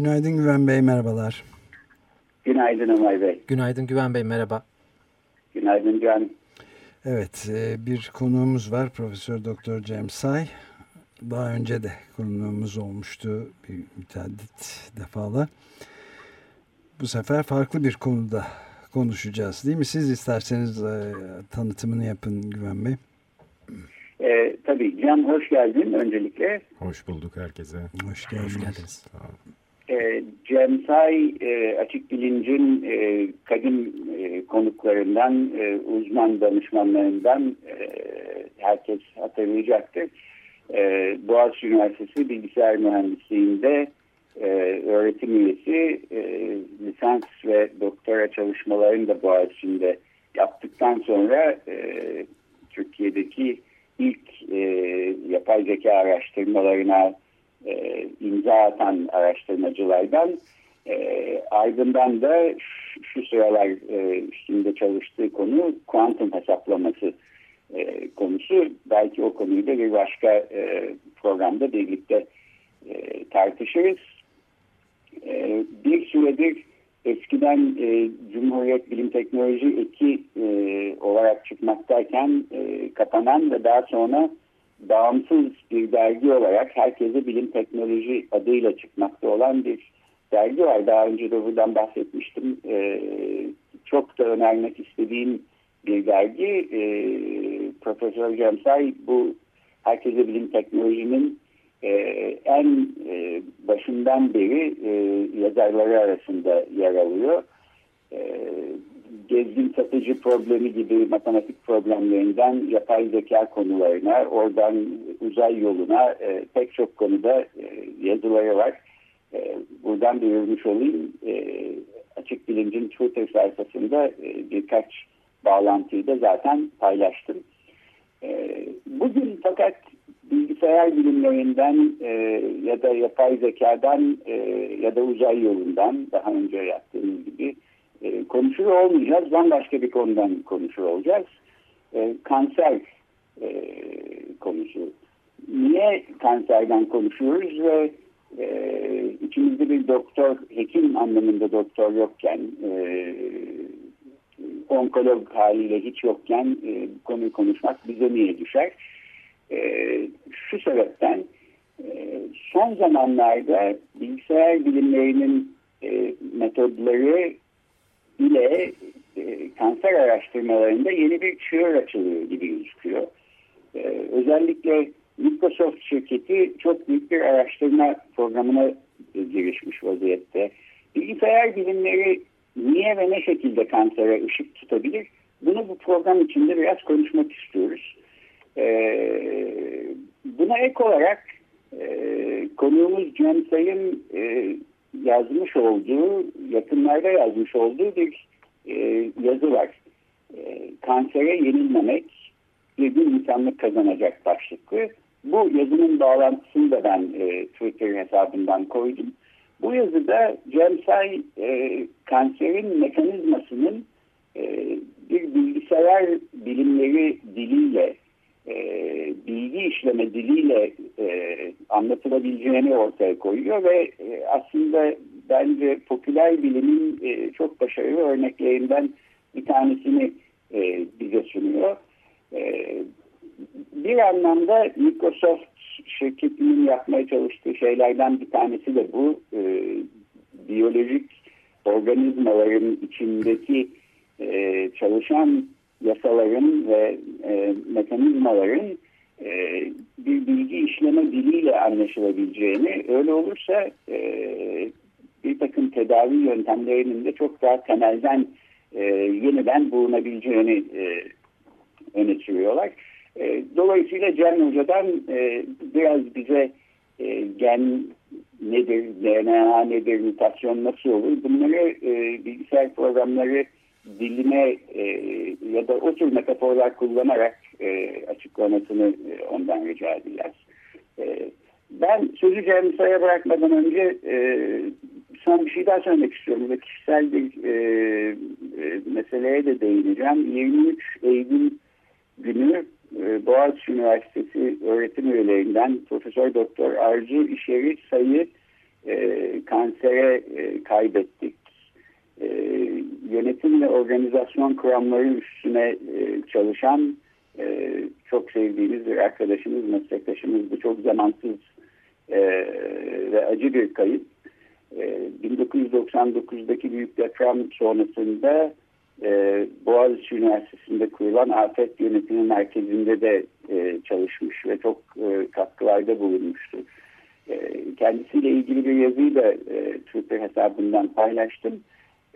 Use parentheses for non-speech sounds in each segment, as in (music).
Günaydın Güven Bey, merhabalar. Günaydın Ömer Bey. Günaydın Güven Bey, merhaba. Günaydın Can. Evet, e, bir konuğumuz var, Profesör Doktor Cem Say. Daha önce de konuğumuz olmuştu bir müteaddit defalar. Bu sefer farklı bir konuda konuşacağız değil mi? Siz isterseniz e, tanıtımını yapın Güven Bey. E, tabii Can hoş geldin öncelikle. Hoş bulduk herkese. Hoş geldiniz. Hoş geldiniz. E, Cem Say e, Açık Bilinc'in e, kadın e, konuklarından, e, uzman danışmanlarından herkes hatırlayacaktır. E, Boğaziçi Üniversitesi Bilgisayar Mühendisliği'nde öğretim üyesi lisans ve doktora çalışmalarını da Boğaziçi'nde yaptıktan sonra Türkiye'deki ilk yapay zeka araştırmalarına e, imza atan araştırmacılardan e, ardından da şu, şu sıralar e, üstünde çalıştığı konu kuantum hesaplaması e, konusu. Belki o konuyu da bir başka e, programda birlikte e, tartışırız. E, bir süredir eskiden e, Cumhuriyet Bilim Teknoloji Eki e, olarak çıkmaktayken e, kapanan ve daha sonra bağımsız bir dergi olarak herkese bilim teknoloji adıyla çıkmakta olan bir dergi var. Daha önce de buradan bahsetmiştim. E, çok da önermek istediğim bir dergi. E, Profesör Cemsay bu herkese bilim teknolojinin e, en e, başından beri e, yazarları arasında yer alıyor. E, gezgin satıcı problemi gibi matematik problemlerinden yapay zeka konularına, oradan uzay yoluna e, pek çok konuda e, yazıları var. E, buradan duyurmuş olayım. E, Açık Bilinc'in Twitter sayfasında e, birkaç bağlantıyı da zaten paylaştım. E, bugün fakat bilgisayar bilimlerinden e, ya da yapay zekadan e, ya da uzay yolundan daha önce yaptığımız gibi e, konuşuyor olmayacağız. Bambaşka bir konudan konuşuyor olacağız. E, kanser e, konusu. Niye kanserden konuşuyoruz ve e, içimizde bir doktor, hekim anlamında doktor yokken e, onkolog haliyle hiç yokken e, konuyu konuşmak bize niye düşer? E, şu sebepten e, son zamanlarda bilgisayar bilimlerinin e, metodları ile e, kanser araştırmalarında yeni bir çığır açılıyor gibi gözüküyor. E, özellikle Microsoft şirketi çok büyük bir araştırma programına girişmiş vaziyette. Bilgisayar bilimleri niye ve ne şekilde kansere ışık tutabilir? Bunu bu program içinde biraz konuşmak istiyoruz. Ee, buna ek olarak e, konuğumuz Cem Say'ın e, yazmış olduğu, yakınlarda yazmış olduğu bir e, yazı var. E, kansere yenilmemek bir insanlık kazanacak başlıklı. Bu yazının bağlantısını da ben e, Twitter hesabından koydum. Bu yazıda Cem Say e, kanserin mekanizmasının e, bir bilgisayar bilimleri diliyle e, bilgi işleme diliyle e, anlatılabileceğini ortaya koyuyor ve e, aslında bence popüler bilimin e, çok başarılı örneklerinden bir tanesini e, bize sunuyor. E, bir anlamda Microsoft şirketinin yapmaya çalıştığı şeylerden bir tanesi de bu. E, biyolojik organizmaların içindeki e, çalışan yasaların ve e, mekanizmaların e, bir bilgi işleme diliyle anlaşılabileceğini, öyle olursa e, bir takım tedavi yöntemlerinin de çok daha temelden e, yeniden bulunabileceğini e, öne sürüyorlar. E, dolayısıyla Cem Hoca'dan e, biraz bize e, gen nedir, DNA nedir, mutasyon nasıl olur bunları e, bilgisayar programları dilime e, ya da o tür metaforlar kullanarak e, açıklamasını e, ondan rica edeceğiz. E, ben sözü Cemsa'ya bırakmadan önce e, son bir şey daha söylemek istiyorum. Ve kişisel bir e, e, meseleye de değineceğim. 23 Eylül günü e, Boğaziçi Üniversitesi öğretim üyelerinden Profesör Doktor Arzu İşeri Sayı e, kansere e, kaybettik. Yönetim ve organizasyon kuramları üstüne e, çalışan e, çok sevdiğimiz bir arkadaşımız, meslektaşımız bu çok zamansız e, ve acı bir kayıp. E, 1999'daki büyük deprem sonrasında Boğaziçi Üniversitesi'nde kurulan Afet Yönetimi Merkezi'nde de çalışmış ve çok e, katkılarda bulunmuştu. Kendisiyle ilgili bir yazıyı da Twitter hesabından paylaştım.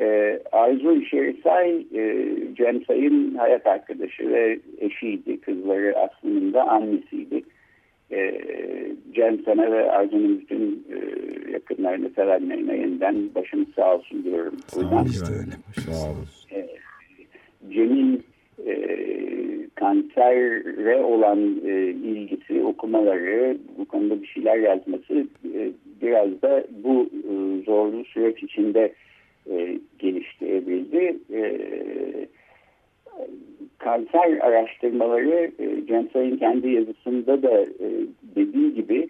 E, Arzu Şerisay, e, Cem Say'ın hayat arkadaşı ve eşiydi. Kızları aslında annesiydi. E, Cem sana ve Arzu'nun bütün e, yakınlarını, sevenlerine yeniden başınız sağ olsun diyorum. Sağ olun. Sağ olun. E, Cem'in e, kansere olan e, ilgisi, okumaları, bu konuda bir şeyler yazması e, biraz da bu e, zorlu süreç içinde e, geliştirebildi. E, kanser araştırmaları e, kendi yazısında da e, dediği gibi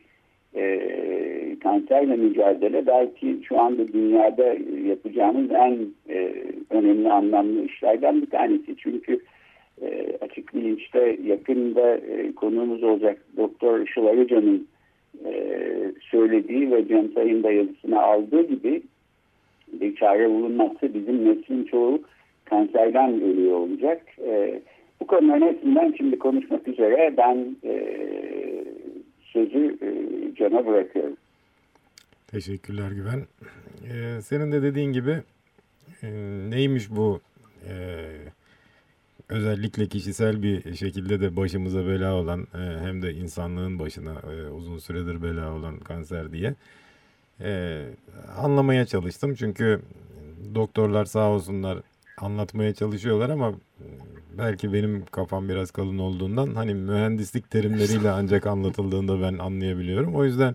e, kanserle mücadele belki şu anda dünyada yapacağımız en e, önemli anlamlı işlerden bir tanesi. Çünkü e, açık bilinçte yakında e, konuğumuz olacak Doktor Işıl Arıcan'ın söylediği ve Cem Sayın da yazısına aldığı gibi bir çare bulunmazsa bizim neslin çoğu kanserden ölüyor olacak. E, bu konuların hepsinden şimdi konuşmak üzere ben e, sözü e, Can'a bırakıyorum. Teşekkürler Güven. Ee, senin de dediğin gibi e, neymiş bu e, özellikle kişisel bir şekilde de başımıza bela olan e, hem de insanlığın başına e, uzun süredir bela olan kanser diye e, anlamaya çalıştım. Çünkü doktorlar sağ olsunlar anlatmaya çalışıyorlar ama belki benim kafam biraz kalın olduğundan hani mühendislik terimleriyle (laughs) ancak anlatıldığında ben anlayabiliyorum. O yüzden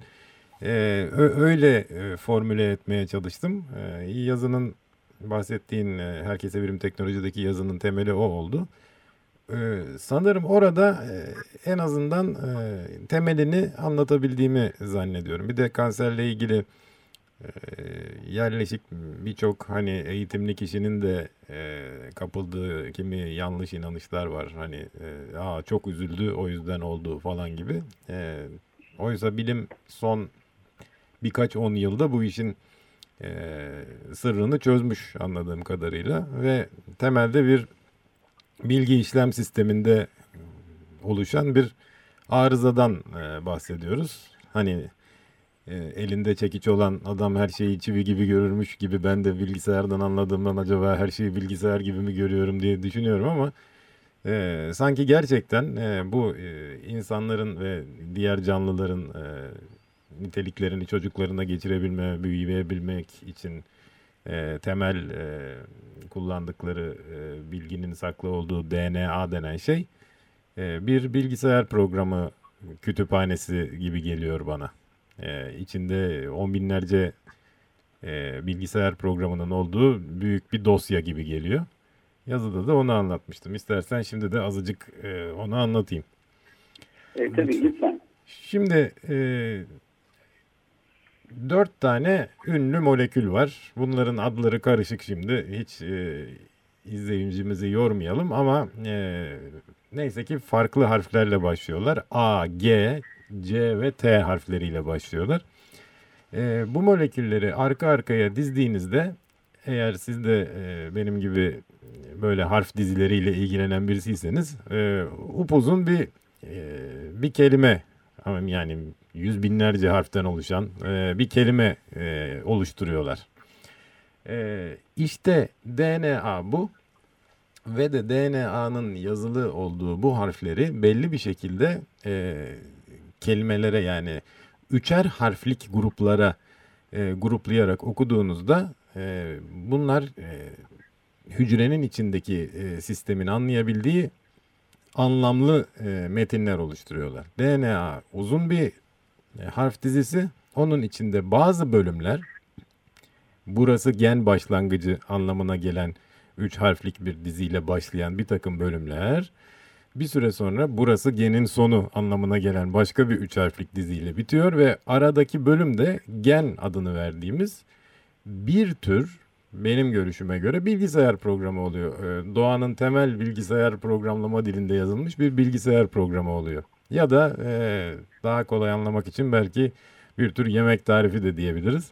e, öyle e, formüle etmeye çalıştım. E, yazının bahsettiğin e, herkese birim teknolojideki yazının temeli o oldu. E, sanırım orada e, en azından e, temelini anlatabildiğimi zannediyorum. Bir de kanserle ilgili e, yerleşik birçok hani eğitimli kişinin de kapıldığı kimi yanlış inanışlar var. Hani Aa, çok üzüldü o yüzden oldu falan gibi. Oysa bilim son birkaç on yılda bu işin sırrını çözmüş anladığım kadarıyla ve temelde bir bilgi işlem sisteminde oluşan bir arızadan e, bahsediyoruz. Hani e, elinde çekiç olan adam her şeyi çivi gibi görürmüş gibi ben de bilgisayardan anladığımdan acaba her şeyi bilgisayar gibi mi görüyorum diye düşünüyorum ama e, sanki gerçekten e, bu e, insanların ve diğer canlıların e, niteliklerini çocuklarına geçirebilme, büyüyebilmek için e, temel e, kullandıkları e, bilginin saklı olduğu DNA denen şey e, bir bilgisayar programı kütüphanesi gibi geliyor bana. E, içinde on binlerce e, bilgisayar programının olduğu büyük bir dosya gibi geliyor. Yazıda da onu anlatmıştım. İstersen şimdi de azıcık e, onu anlatayım. E, tabii lütfen. Şimdi e, dört tane ünlü molekül var. Bunların adları karışık şimdi. Hiç e, izleyicimizi yormayalım ama e, neyse ki farklı harflerle başlıyorlar. A, G, C ve T harfleriyle başlıyorlar. E, bu molekülleri arka arkaya dizdiğinizde eğer siz de e, benim gibi böyle harf dizileriyle ilgilenen birisiyseniz e, upuzun bir e, bir kelime yani yüz binlerce harften oluşan e, bir kelime e, oluşturuyorlar. E, işte DNA bu ve de DNA'nın yazılı olduğu bu harfleri belli bir şekilde e, kelimelere yani üçer harflik gruplara e, gruplayarak okuduğunuzda e, bunlar e, hücrenin içindeki e, sistemin anlayabildiği anlamlı e, metinler oluşturuyorlar. DNA uzun bir e, harf dizisi. Onun içinde bazı bölümler burası gen başlangıcı anlamına gelen üç harflik bir diziyle başlayan bir takım bölümler bir süre sonra burası genin sonu anlamına gelen başka bir üç harflik diziyle bitiyor ve aradaki bölümde gen adını verdiğimiz bir tür benim görüşüme göre bilgisayar programı oluyor. Ee, doğanın temel bilgisayar programlama dilinde yazılmış bir bilgisayar programı oluyor. Ya da e, daha kolay anlamak için belki bir tür yemek tarifi de diyebiliriz.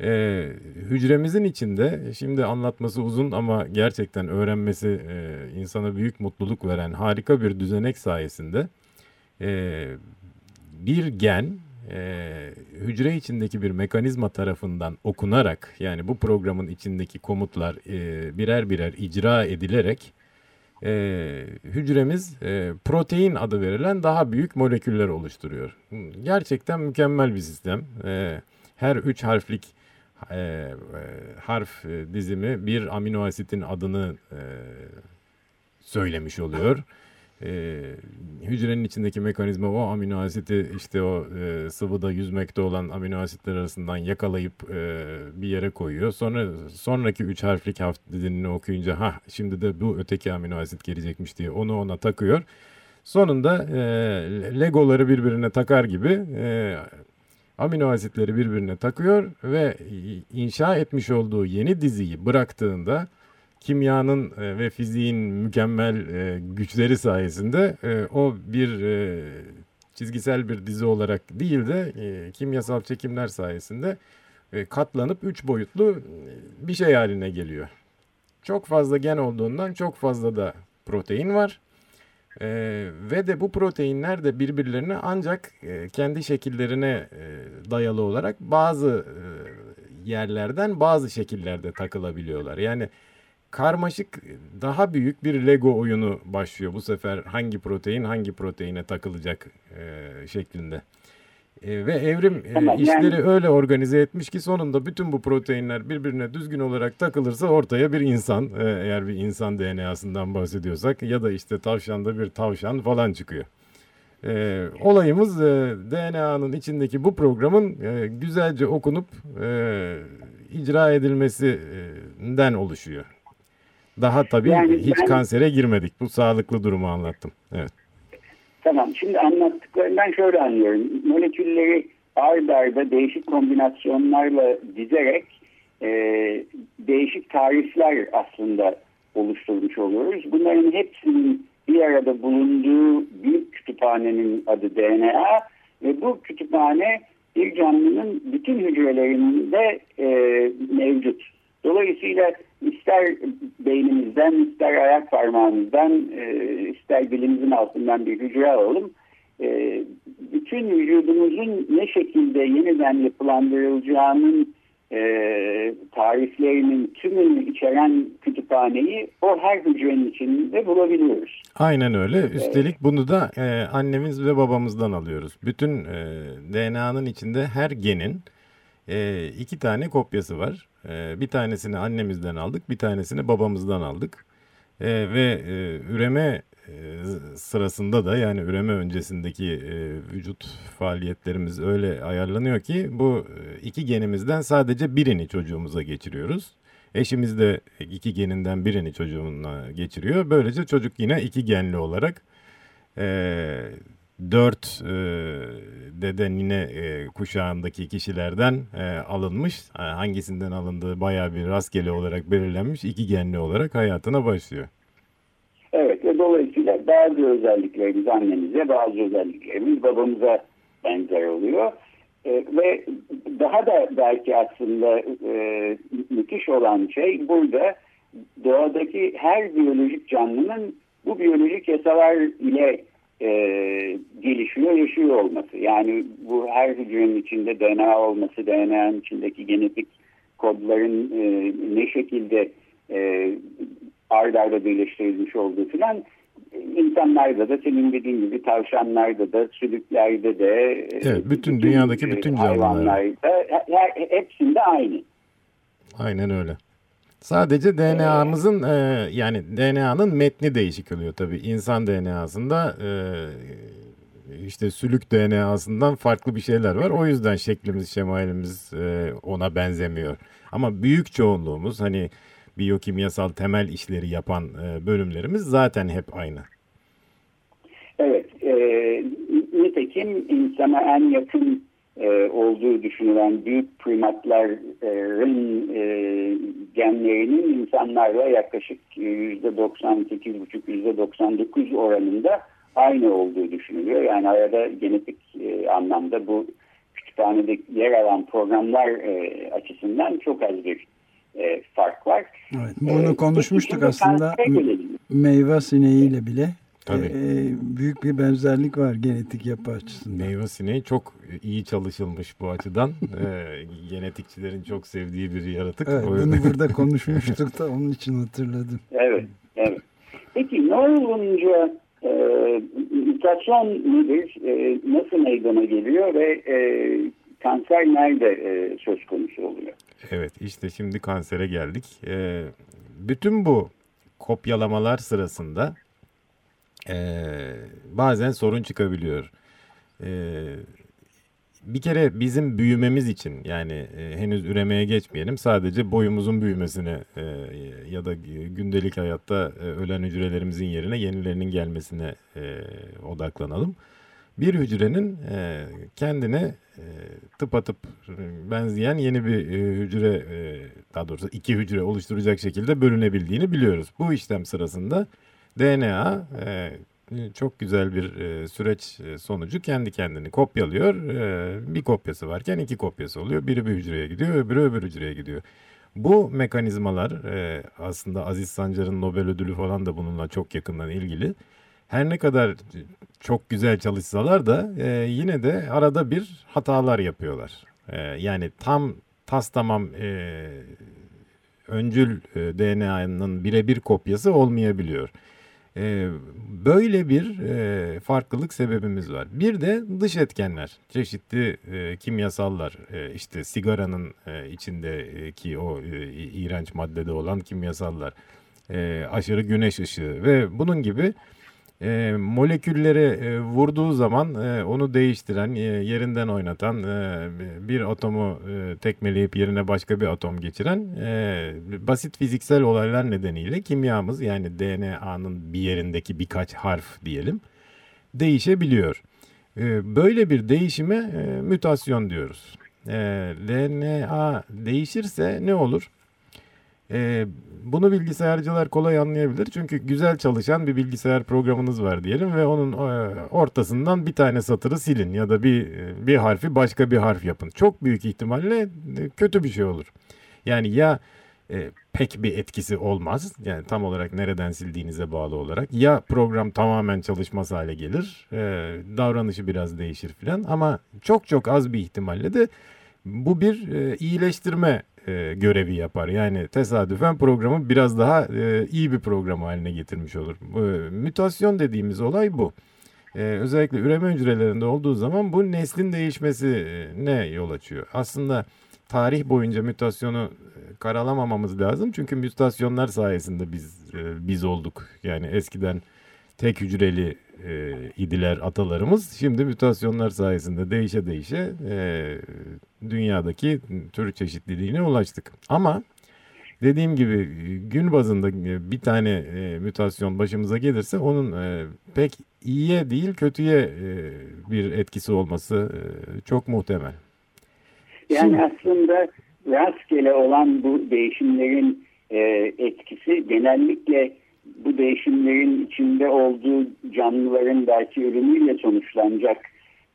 E, hücremizin içinde şimdi anlatması uzun ama gerçekten öğrenmesi e, insana büyük mutluluk veren harika bir düzenek sayesinde e, bir gen e, hücre içindeki bir mekanizma tarafından okunarak yani bu programın içindeki komutlar e, birer birer icra edilerek e, hücremiz e, protein adı verilen daha büyük moleküller oluşturuyor. Gerçekten mükemmel bir sistem. E, her üç harflik e, e, harf dizimi bir amino asitin adını e, söylemiş oluyor e, hücrenin içindeki mekanizma o amino asiti işte o e, sıvıda yüzmekte olan amino asitler arasından yakalayıp e, bir yere koyuyor. Sonra sonraki üç harflik harf dizinini okuyunca ha şimdi de bu öteki amino asit gelecekmiş diye onu ona takıyor. Sonunda e, legoları birbirine takar gibi e, amino asitleri birbirine takıyor ve inşa etmiş olduğu yeni diziyi bıraktığında kimyanın e, ve fiziğin mükemmel e, güçleri sayesinde e, o bir çizgisel bir dizi olarak değil de kimyasal çekimler sayesinde katlanıp üç boyutlu bir şey haline geliyor. Çok fazla gen olduğundan çok fazla da protein var. Ee, ve de bu proteinler de birbirlerine ancak e, kendi şekillerine e, dayalı olarak bazı e, yerlerden bazı şekillerde takılabiliyorlar. Yani karmaşık daha büyük bir Lego oyunu başlıyor. Bu sefer hangi protein hangi proteine takılacak e, şeklinde. E, ve evrim e, işleri yani... öyle organize etmiş ki sonunda bütün bu proteinler birbirine düzgün olarak takılırsa ortaya bir insan e, eğer bir insan DNA'sından bahsediyorsak ya da işte tavşanda bir tavşan falan çıkıyor. E, olayımız e, DNA'nın içindeki bu programın e, güzelce okunup e, icra edilmesinden oluşuyor. Daha tabii yani hiç ben, kansere girmedik. Bu sağlıklı durumu anlattım. Evet. Tamam. Şimdi anlattıklarından şöyle anlıyorum. Molekülleri ard arda değişik kombinasyonlarla dizerek e, değişik tarifler aslında oluşturmuş oluyoruz. Bunların hepsinin bir arada bulunduğu büyük kütüphanenin adı DNA ve bu kütüphane bir canlının bütün hücrelerinde e, mevcut. Dolayısıyla ister beynimizden, ister ayak parmağımızdan, e, ister dilimizin altından bir hücre alalım. E, bütün vücudumuzun ne şekilde yeniden yapılandırılacağının e, tariflerinin tümünü içeren kütüphaneyi o her hücrenin içinde bulabiliyoruz. Aynen öyle. Üstelik bunu da e, annemiz ve babamızdan alıyoruz. Bütün e, DNA'nın içinde her genin e, iki tane kopyası var. E, bir tanesini annemizden aldık, bir tanesini babamızdan aldık. E, ve e, üreme e, sırasında da yani üreme öncesindeki e, vücut faaliyetlerimiz öyle ayarlanıyor ki bu e, iki genimizden sadece birini çocuğumuza geçiriyoruz. Eşimiz de iki geninden birini çocuğuna geçiriyor. Böylece çocuk yine iki genli olarak e, dört e, dede nine e, kuşağındaki kişilerden e, alınmış. E, hangisinden alındığı baya bir rastgele olarak belirlenmiş. iki genli olarak hayatına başlıyor. Evet ve dolayısıyla bazı özelliklerimiz annemize bazı özelliklerimiz babamıza benzer oluyor. E, ve daha da belki aslında e, müthiş olan şey burada doğadaki her biyolojik canlının bu biyolojik yasalar ile e, gelişiyor, yaşıyor olması. Yani bu her hücrenin içinde DNA olması, DNA'nın içindeki genetik kodların e, ne şekilde e, ard arda birleştirilmiş olduğu filan insanlarda da senin dediğin gibi tavşanlarda da, sülüklerde de, evet, bütün dünyadaki bütün canlılarda hepsinde aynı. Aynen öyle. Sadece DNA'mızın e, yani DNA'nın metni değişik oluyor tabii. İnsan DNA'sında e, işte sülük DNA'sından farklı bir şeyler var. O yüzden şeklimiz, şemalimiz e, ona benzemiyor. Ama büyük çoğunluğumuz hani biyokimyasal temel işleri yapan e, bölümlerimiz zaten hep aynı. Evet. E, nitekim insana en yakın e, olduğu düşünülen büyük primatların e, genlerinin insanlarla yaklaşık %98,5-%99 oranında aynı olduğu düşünülüyor. Yani arada genetik e, anlamda bu kütüphanede yer alan programlar e, açısından çok az bir e, fark var. Evet, bunu e, konuşmuştuk aslında meyve sineğiyle bile. Tabii. E, büyük bir benzerlik var genetik yapı açısından. Meyve sineği çok iyi çalışılmış bu açıdan. (laughs) e, genetikçilerin çok sevdiği bir yaratık. Evet, bunu burada konuşmuştuk (laughs) da onun için hatırladım. Evet, evet. Peki ne olunca e, mutasyon nedir? E, nasıl meydana geliyor ve e, kanser nerede e, söz konusu oluyor? Evet işte şimdi kansere geldik. E, bütün bu kopyalamalar sırasında e, bazen sorun çıkabiliyor. E, bir kere bizim büyümemiz için yani e, henüz üremeye geçmeyelim sadece boyumuzun büyümesine e, ya da gündelik hayatta e, ölen hücrelerimizin yerine yenilerinin gelmesine e, odaklanalım. Bir hücrenin e, kendine e, tıpatıp benzeyen yeni bir e, hücre e, daha doğrusu iki hücre oluşturacak şekilde bölünebildiğini biliyoruz. Bu işlem sırasında DNA e, çok güzel bir e, süreç e, sonucu kendi kendini kopyalıyor. E, bir kopyası varken iki kopyası oluyor. Biri bir hücreye gidiyor, öbürü öbür hücreye gidiyor. Bu mekanizmalar e, aslında Aziz Sancar'ın Nobel ödülü falan da bununla çok yakından ilgili. Her ne kadar çok güzel çalışsalar da e, yine de arada bir hatalar yapıyorlar. E, yani tam tas tamam e, öncül e, DNA'nın birebir kopyası olmayabiliyor. E, böyle bir e, farklılık sebebimiz var. Bir de dış etkenler, çeşitli e, kimyasallar, e, işte sigaranın içindeki o iğrenç maddede olan kimyasallar, aşırı güneş ışığı ve bunun gibi e, moleküllere e, vurduğu zaman e, onu değiştiren, e, yerinden oynatan, e, bir atomu e, tekmeleyip yerine başka bir atom geçiren e, basit fiziksel olaylar nedeniyle kimyamız yani DNA'nın bir yerindeki birkaç harf diyelim değişebiliyor. E, böyle bir değişime e, mütasyon diyoruz. E, DNA değişirse ne olur? E, bunu bilgisayarcılar kolay anlayabilir. Çünkü güzel çalışan bir bilgisayar programınız var diyelim ve onun e, ortasından bir tane satırı silin ya da bir bir harfi başka bir harf yapın. Çok büyük ihtimalle e, kötü bir şey olur. Yani ya e, pek bir etkisi olmaz. Yani tam olarak nereden sildiğinize bağlı olarak. Ya program tamamen çalışmaz hale gelir. E, davranışı biraz değişir filan. Ama çok çok az bir ihtimalle de bu bir e, iyileştirme e, görevi yapar. Yani tesadüfen programı biraz daha e, iyi bir program haline getirmiş olur. E, mütasyon dediğimiz olay bu. E, özellikle üreme hücrelerinde olduğu zaman bu neslin değişmesi ne yol açıyor? Aslında tarih boyunca mütasyonu e, karalamamamız lazım. Çünkü mütasyonlar sayesinde biz e, biz olduk. Yani eskiden tek hücreli e, idiler atalarımız. Şimdi mütasyonlar sayesinde değişe değişe e, dünyadaki tür çeşitliliğine ulaştık. Ama dediğim gibi gün bazında bir tane e, mütasyon başımıza gelirse onun e, pek iyiye değil kötüye e, bir etkisi olması e, çok muhtemel. Yani Şimdi, aslında rastgele olan bu değişimlerin e, etkisi genellikle bu değişimlerin içinde olduğu canlıların belki ölümüyle sonuçlanacak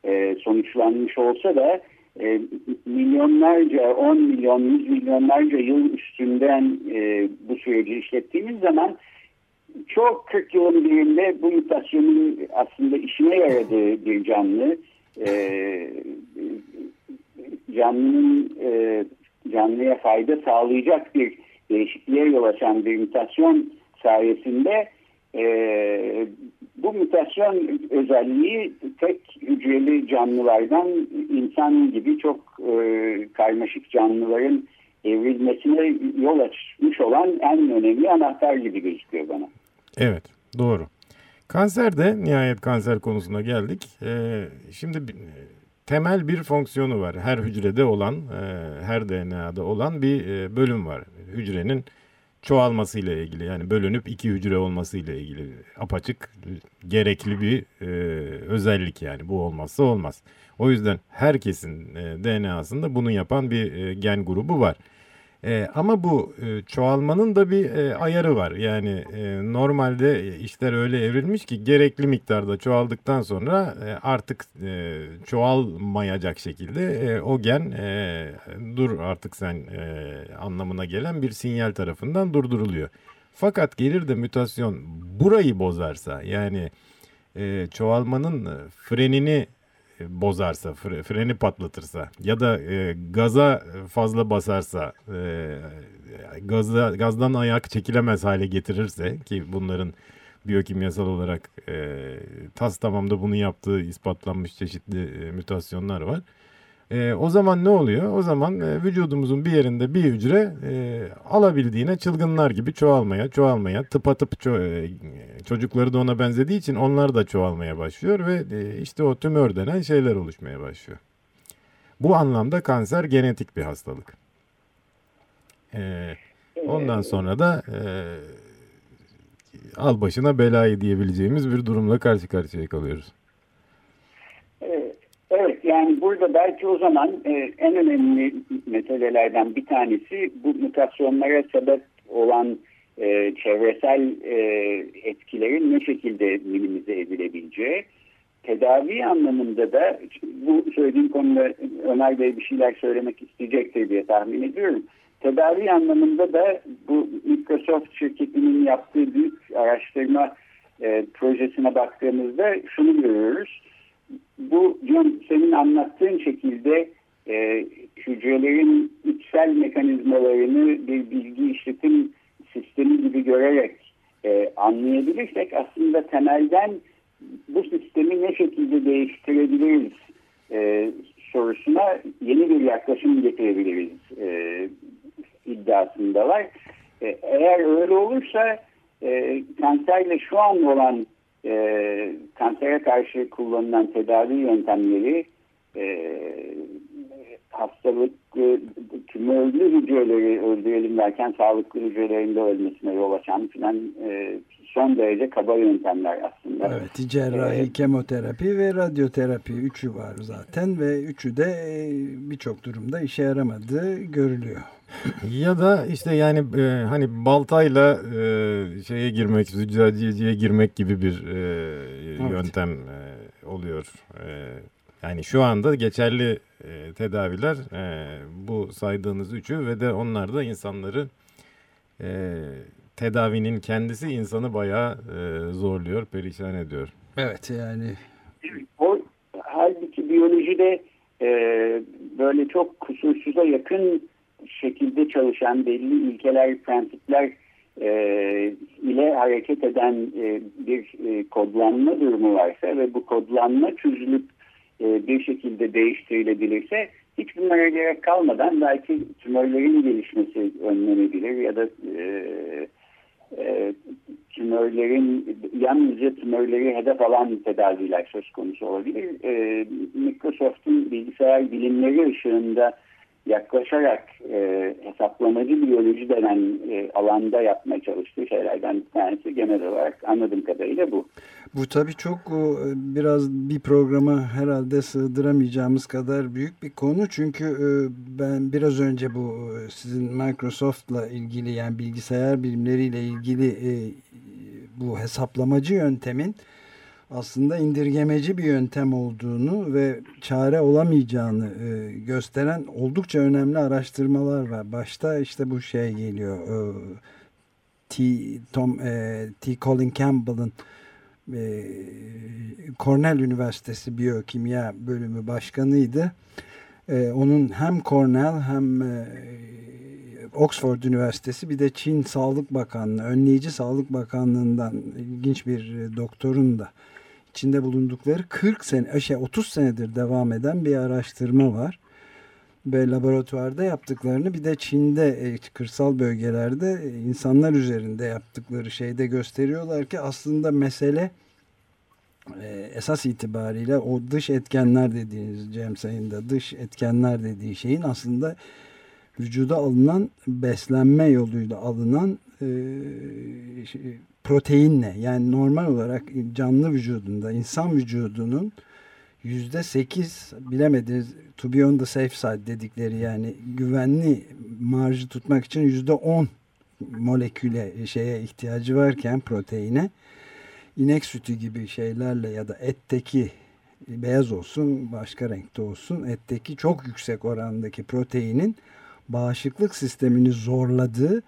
e, sonuçlanmış olsa da e, milyonlarca, 10 milyon, 100 milyonlarca yıl üstünden e, bu süreci işlettiğimiz zaman çok 40 yılın birinde bu mutasyonun aslında işine yaradığı bir canlı e, canlının e, canlıya fayda sağlayacak bir değişikliğe yol açan bir mutasyon sayesinde e, bu mutasyon özelliği tek hücreli canlılardan insan gibi çok e, karmaşık canlıların evrilmesine yol açmış olan en önemli anahtar gibi gözüküyor bana. Evet doğru. Kanserde nihayet kanser konusuna geldik. Ee, şimdi temel bir fonksiyonu var. Her hücrede olan, e, her DNA'da olan bir e, bölüm var. Hücrenin çoğalması ile ilgili yani bölünüp iki hücre olması ile ilgili apaçık gerekli bir e, özellik yani bu olmazsa olmaz. O yüzden herkesin e, DNA'sında bunu yapan bir e, gen grubu var. E, ama bu e, çoğalmanın da bir e, ayarı var. Yani e, normalde işler öyle evrilmiş ki gerekli miktarda çoğaldıktan sonra e, artık e, çoğalmayacak şekilde e, o gen e, dur artık sen e, anlamına gelen bir sinyal tarafından durduruluyor. Fakat gelir de mutasyon burayı bozarsa yani e, çoğalmanın frenini bozarsa, freni patlatırsa ya da e, gaza fazla basarsa, e, gazda, gazdan ayak çekilemez hale getirirse ki bunların biyokimyasal olarak e, tas tamamda bunu yaptığı ispatlanmış çeşitli e, mütasyonlar var. E, o zaman ne oluyor? O zaman e, vücudumuzun bir yerinde bir hücre e, alabildiğine çılgınlar gibi çoğalmaya, çoğalmaya, tıpatıp ço e, çocukları da ona benzediği için onlar da çoğalmaya başlıyor ve e, işte o tümör denen şeyler oluşmaya başlıyor. Bu anlamda kanser genetik bir hastalık. E, ondan sonra da e, al başına belayı diyebileceğimiz bir durumla karşı karşıya kalıyoruz. Yani burada belki o zaman e, en önemli meselelerden bir tanesi bu mutasyonlara sebep olan e, çevresel e, etkilerin ne şekilde minimize edilebileceği. Tedavi anlamında da bu söylediğim konuda Ömer Bey bir şeyler söylemek isteyecektir diye tahmin ediyorum. Tedavi anlamında da bu Microsoft şirketinin yaptığı büyük araştırma e, projesine baktığımızda şunu görüyoruz bu John senin anlattığın şekilde e, hücrelerin içsel mekanizmalarını bir bilgi işletim sistemi gibi görerek e, anlayabilirsek aslında temelden bu sistemi ne şekilde değiştirebiliriz e, sorusuna yeni bir yaklaşım getirebiliriz e, iddiasındalar. E, eğer öyle olursa e, kanserle şu an olan e, kansere karşı kullanılan tedavi yöntemleri e, hastalıklı tümörlü hücreleri öldürelim derken sağlıklı hücrelerin de ölmesine yol açan filan e, son derece kaba yöntemler aslında. Evet cerrahi, evet. kemoterapi ve radyoterapi üçü var zaten ve üçü de e, birçok durumda işe yaramadığı görülüyor. Ya da işte yani e, hani baltayla e, şeye girmek, züccaciyeciye girmek gibi bir e, evet. yöntem e, oluyor. E, yani şu anda geçerli e, tedaviler e, bu saydığınız üçü ve de onlar da insanları e, tedavinin kendisi insanı bayağı e, zorluyor, perişan ediyor. Evet yani. O halbuki biyolojide e, böyle çok kusursuza yakın şekilde çalışan belli ilkeler, prensipler e, ile hareket eden e, bir e, kodlanma durumu varsa ve bu kodlanma çözülüp e, bir şekilde değiştirilebilirse hiç bunlara gerek kalmadan belki tümörlerin gelişmesi önlenebilir ya da e, e, tümörlerin yalnızca tümörleri hedef alan tedaviler söz konusu olabilir. E, Microsoft'un bilgisayar bilimleri ışığında yaklaşarak e, hesaplamacı biyoloji denen e, alanda yapmaya çalıştığı şeylerden bir tanesi genel olarak anladığım kadarıyla bu. Bu tabii çok e, biraz bir programa herhalde sığdıramayacağımız kadar büyük bir konu. Çünkü e, ben biraz önce bu e, sizin Microsoft'la ilgili yani bilgisayar bilimleriyle ilgili bu hesaplamacı yöntemin aslında indirgemeci bir yöntem olduğunu ve çare olamayacağını e, gösteren oldukça önemli araştırmalar var. Başta işte bu şey geliyor. E, T. Tom e, T. Colin Campbell'ın e, Cornell Üniversitesi Biyokimya Bölümü Başkanıydı. E, onun hem Cornell hem e, Oxford Üniversitesi bir de Çin Sağlık Bakanlığı, Önleyici Sağlık Bakanlığı'ndan ilginç bir e, doktorun da içinde bulundukları 40 sene, şey 30 senedir devam eden bir araştırma var. Ve laboratuvarda yaptıklarını bir de Çin'de e, kırsal bölgelerde e, insanlar üzerinde yaptıkları şeyde gösteriyorlar ki aslında mesele esas itibariyle o dış etkenler dediğiniz James Ay'ın dış etkenler dediği şeyin aslında vücuda alınan beslenme yoluyla alınan e, şey, proteinle yani normal olarak canlı vücudunda insan vücudunun yüzde sekiz bilemediniz to be on the safe side dedikleri yani güvenli marjı tutmak için yüzde on moleküle şeye ihtiyacı varken proteine inek sütü gibi şeylerle ya da etteki beyaz olsun başka renkte olsun etteki çok yüksek orandaki proteinin bağışıklık sistemini zorladığı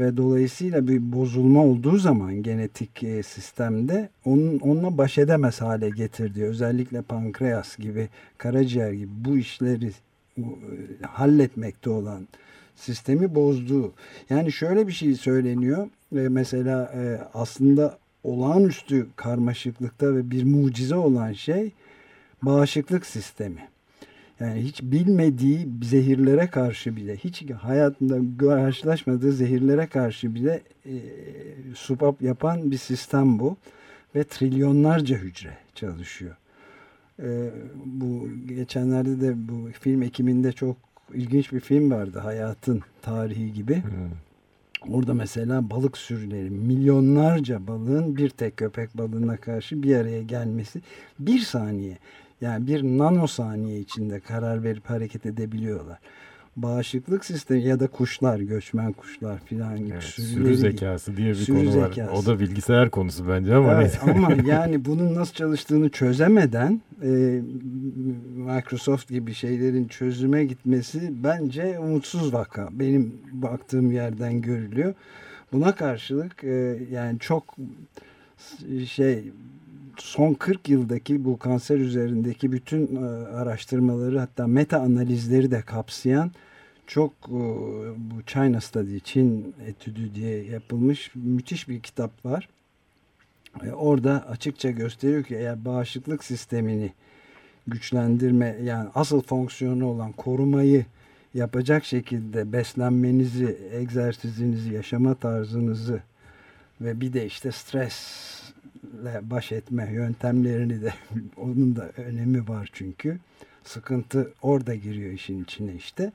ve dolayısıyla bir bozulma olduğu zaman genetik e, sistemde onun onunla baş edemez hale getirdiği özellikle pankreas gibi karaciğer gibi bu işleri e, halletmekte olan sistemi bozduğu. Yani şöyle bir şey söyleniyor. ve Mesela e, aslında olağanüstü karmaşıklıkta ve bir mucize olan şey bağışıklık sistemi. Yani hiç bilmediği zehirlere karşı bile, hiç hayatında karşılaşmadığı zehirlere karşı bile e, supap yapan bir sistem bu. Ve trilyonlarca hücre çalışıyor. E, bu geçenlerde de bu film ekiminde çok ilginç bir film vardı. Hayatın tarihi gibi. Hmm. Orada mesela balık sürüleri, milyonlarca balığın bir tek köpek balığına karşı bir araya gelmesi bir saniye. Yani bir nanosaniye içinde karar verip hareket edebiliyorlar. Bağışıklık sistemi ya da kuşlar, göçmen kuşlar filan gibi. Evet, sürü zekası diye bir sürü konu zekası. var. O da bilgisayar konusu bence ama evet, Ama (laughs) yani bunun nasıl çalıştığını çözemeden e, Microsoft gibi şeylerin çözüme gitmesi bence umutsuz vaka. Benim baktığım yerden görülüyor. Buna karşılık e, yani çok şey son 40 yıldaki bu kanser üzerindeki bütün e, araştırmaları hatta meta analizleri de kapsayan çok e, bu China Study, Çin etüdü diye yapılmış müthiş bir kitap var. E, orada açıkça gösteriyor ki eğer bağışıklık sistemini güçlendirme yani asıl fonksiyonu olan korumayı yapacak şekilde beslenmenizi, egzersizinizi, yaşama tarzınızı ve bir de işte stres baş etme yöntemlerini de (laughs) onun da önemi var çünkü. Sıkıntı orada giriyor işin içine işte.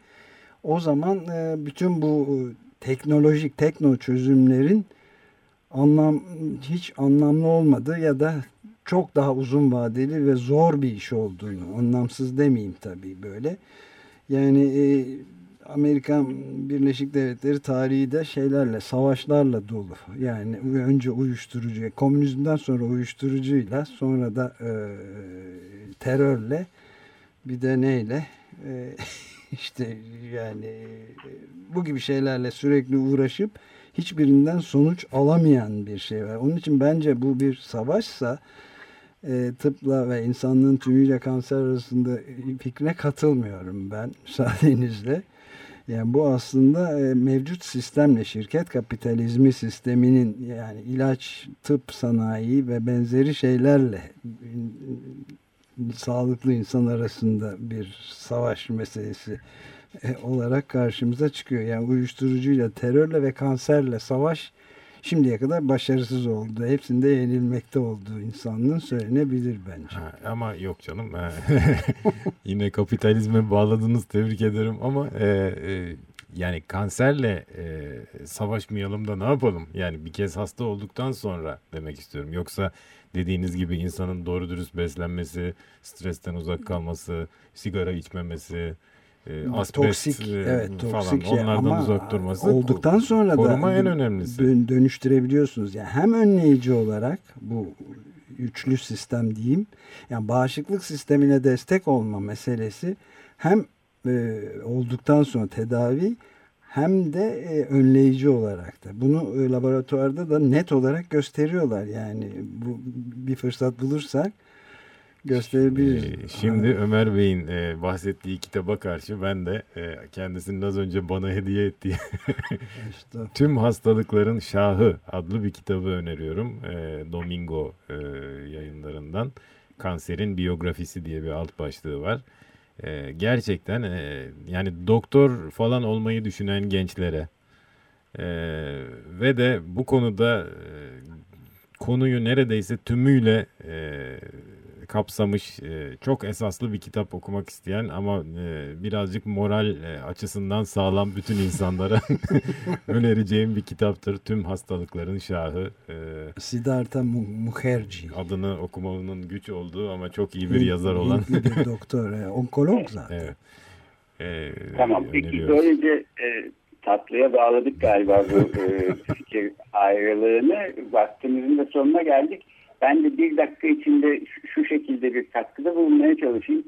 O zaman e, bütün bu teknolojik tekno çözümlerin anlam hiç anlamlı olmadığı ya da çok daha uzun vadeli ve zor bir iş olduğunu anlamsız demeyeyim tabii böyle. Yani e, Amerikan Birleşik Devletleri tarihi de şeylerle, savaşlarla dolu. Yani önce uyuşturucu, komünizmden sonra uyuşturucuyla, sonra da e, terörle, bir de neyle, e, (laughs) işte yani bu gibi şeylerle sürekli uğraşıp hiçbirinden sonuç alamayan bir şey var. Onun için bence bu bir savaşsa e, tıpla ve insanlığın tümüyle kanser arasında fikrine katılmıyorum ben (laughs) müsaadenizle. Yani bu aslında e, mevcut sistemle şirket kapitalizmi sisteminin yani ilaç, tıp sanayi ve benzeri şeylerle sağlıklı insan arasında bir savaş meselesi e, olarak karşımıza çıkıyor. Yani uyuşturucuyla, terörle ve kanserle savaş şimdiye kadar başarısız oldu. Hepsinde yenilmekte olduğu insanlığın söylenebilir bence. Ha, ama yok canım. (laughs) Yine kapitalizme bağladınız tebrik ederim ama e, e, yani kanserle e, savaşmayalım da ne yapalım? Yani bir kez hasta olduktan sonra demek istiyorum. Yoksa dediğiniz gibi insanın doğru dürüst beslenmesi, stresten uzak kalması, sigara içmemesi, e, asbest toksik, e, evet, toksik falan şey. onlardan Ama uzak durması olduktan sonra koruma da en önemlisi. dönüştürebiliyorsunuz. Yani hem önleyici olarak bu üçlü sistem diyeyim. Yani bağışıklık sistemine destek olma meselesi hem e, olduktan sonra tedavi hem de e, önleyici olarak da. Bunu e, laboratuvarda da net olarak gösteriyorlar. Yani bu bir fırsat bulursak gösterebiliriz. Ee, şimdi Ömer Bey'in e, bahsettiği kitaba karşı ben de e, kendisinin az önce bana hediye ettiği (laughs) işte. Tüm Hastalıkların Şahı adlı bir kitabı öneriyorum. E, Domingo e, yayınlarından. Kanserin biyografisi diye bir alt başlığı var. E, gerçekten e, yani doktor falan olmayı düşünen gençlere e, ve de bu konuda e, konuyu neredeyse tümüyle e, kapsamış e, çok esaslı bir kitap okumak isteyen ama e, birazcık moral e, açısından sağlam bütün insanlara (laughs) önereceğim bir kitaptır. Tüm hastalıkların şahı. E, Siddhartha Mukherjee. Adını okumanın güç olduğu ama çok iyi bir yazar olan. bir doktor, e, onkolog (laughs) zaten. Evet. E, tamam peki böylece e, tatlıya bağladık galiba bu e, (laughs) fikir ayrılığını. Vaktimizin de sonuna geldik. Ben de bir dakika içinde şu şekilde bir katkıda bulunmaya çalışayım.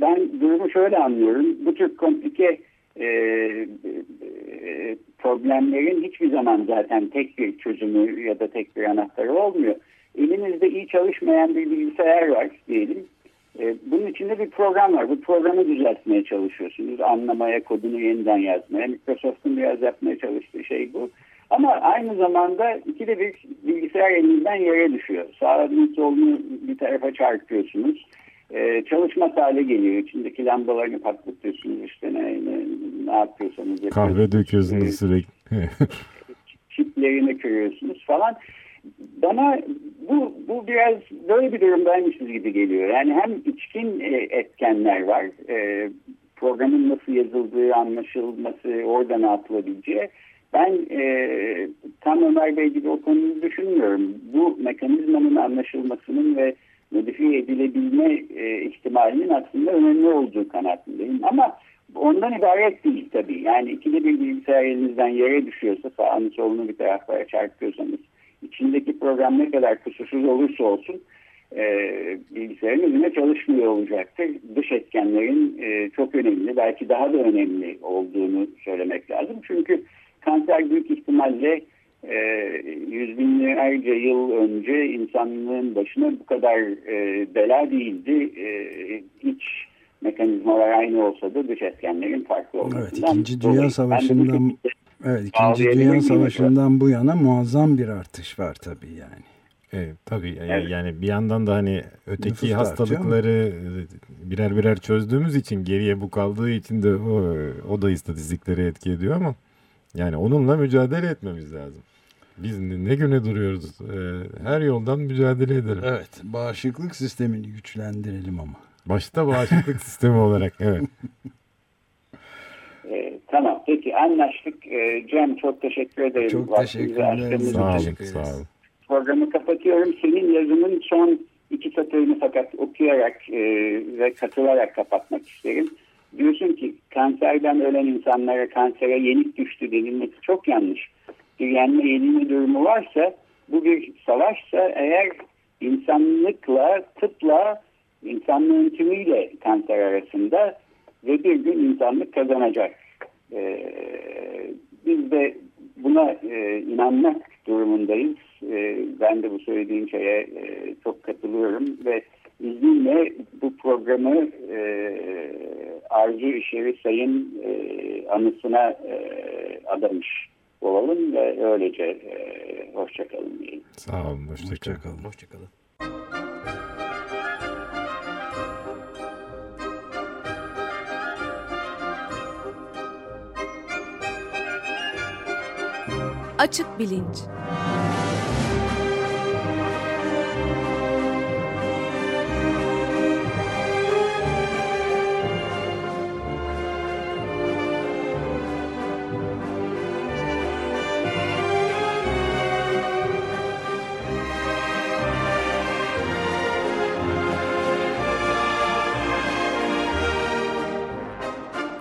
Ben durumu şöyle anlıyorum. Bu tür komplike e, e, problemlerin hiçbir zaman zaten tek bir çözümü ya da tek bir anahtarı olmuyor. Elinizde iyi çalışmayan bir bilgisayar var diyelim. E, bunun içinde bir program var. Bu programı düzeltmeye çalışıyorsunuz. Anlamaya, kodunu yeniden yazmaya. Microsoft'un biraz yapmaya çalıştığı şey bu. Ama aynı zamanda ikide bir bilgisayar elinizden yere düşüyor. Sağını solunu bir tarafa çarpıyorsunuz. Ee, çalışmaz hale geliyor. İçindeki lambalarını patlatıyorsunuz işte ne, ne, ne yapıyorsanız. Kahve döküyorsunuz ee, sürekli. (laughs) çiplerini kırıyorsunuz falan. Bana bu, bu biraz böyle bir durumdaymışız gibi geliyor. Yani hem içkin e, etkenler var. E, programın nasıl yazıldığı, anlaşılması, oradan atılabileceği ben e, tam Ömer Bey gibi o konuyu düşünmüyorum. Bu mekanizmanın anlaşılmasının ve modifiye edilebilme e, ihtimalinin aslında önemli olduğu kanaatindeyim. Ama ondan ibaret değil tabii. Yani ikili bir bilgisayar elinizden yere düşüyorsa sağını solunu bir taraflara çarpıyorsanız içindeki program ne kadar kusursuz olursa olsun e, bilgisayarın önüne çalışmıyor olacaktır. Dış etkenlerin e, çok önemli belki daha da önemli olduğunu söylemek lazım. Çünkü kanser büyük ihtimalle e, yüz binlerce yıl önce insanlığın başına bu kadar e, bela değildi. E, iç mekanizmalar aynı olsa da dış etkenlerin farklı olmasından. Evet, İkinci Dünya Savaşı'ndan evet, İkinci Dünya Savaşı'ndan bu yana muazzam bir artış var tabii yani. Evet, tabii evet. yani bir yandan da hani öteki Nüfus hastalıkları birer birer çözdüğümüz için geriye bu kaldığı için de o, o da istatistikleri etki ediyor ama yani onunla mücadele etmemiz lazım. Biz ne güne duruyoruz? Ee, her yoldan mücadele edelim. Evet. Bağışıklık sistemini güçlendirelim ama. Başta bağışıklık (laughs) sistemi olarak. Evet. Ee, tamam. Peki anlaştık. Ee, Cem çok teşekkür ederim. Çok teşekkürler. Sağ olun. Sağ olun. Programı kapatıyorum. Senin yazının son iki satırını fakat okuyarak e, ve katılarak kapatmak isterim diyorsun ki kanserden ölen insanlara kansere yenik düştü denilmesi çok yanlış. Bir yenme yenilme durumu varsa bu bir savaşsa eğer insanlıkla tıpla insanlığın tümüyle kanser arasında ve bir gün insanlık kazanacak. Ee, biz de buna e, inanmak durumundayız. E, ben de bu söylediğim şeye e, çok katılıyorum ve izninle bu programı e, Arzu İşevi Sayın e, anısına e, adamış olalım ve öylece e, hoşçakalın diyelim. Sağ olun, hoşçakalın. Hoşçakalın. Hoşçakalın. Açık Bilinç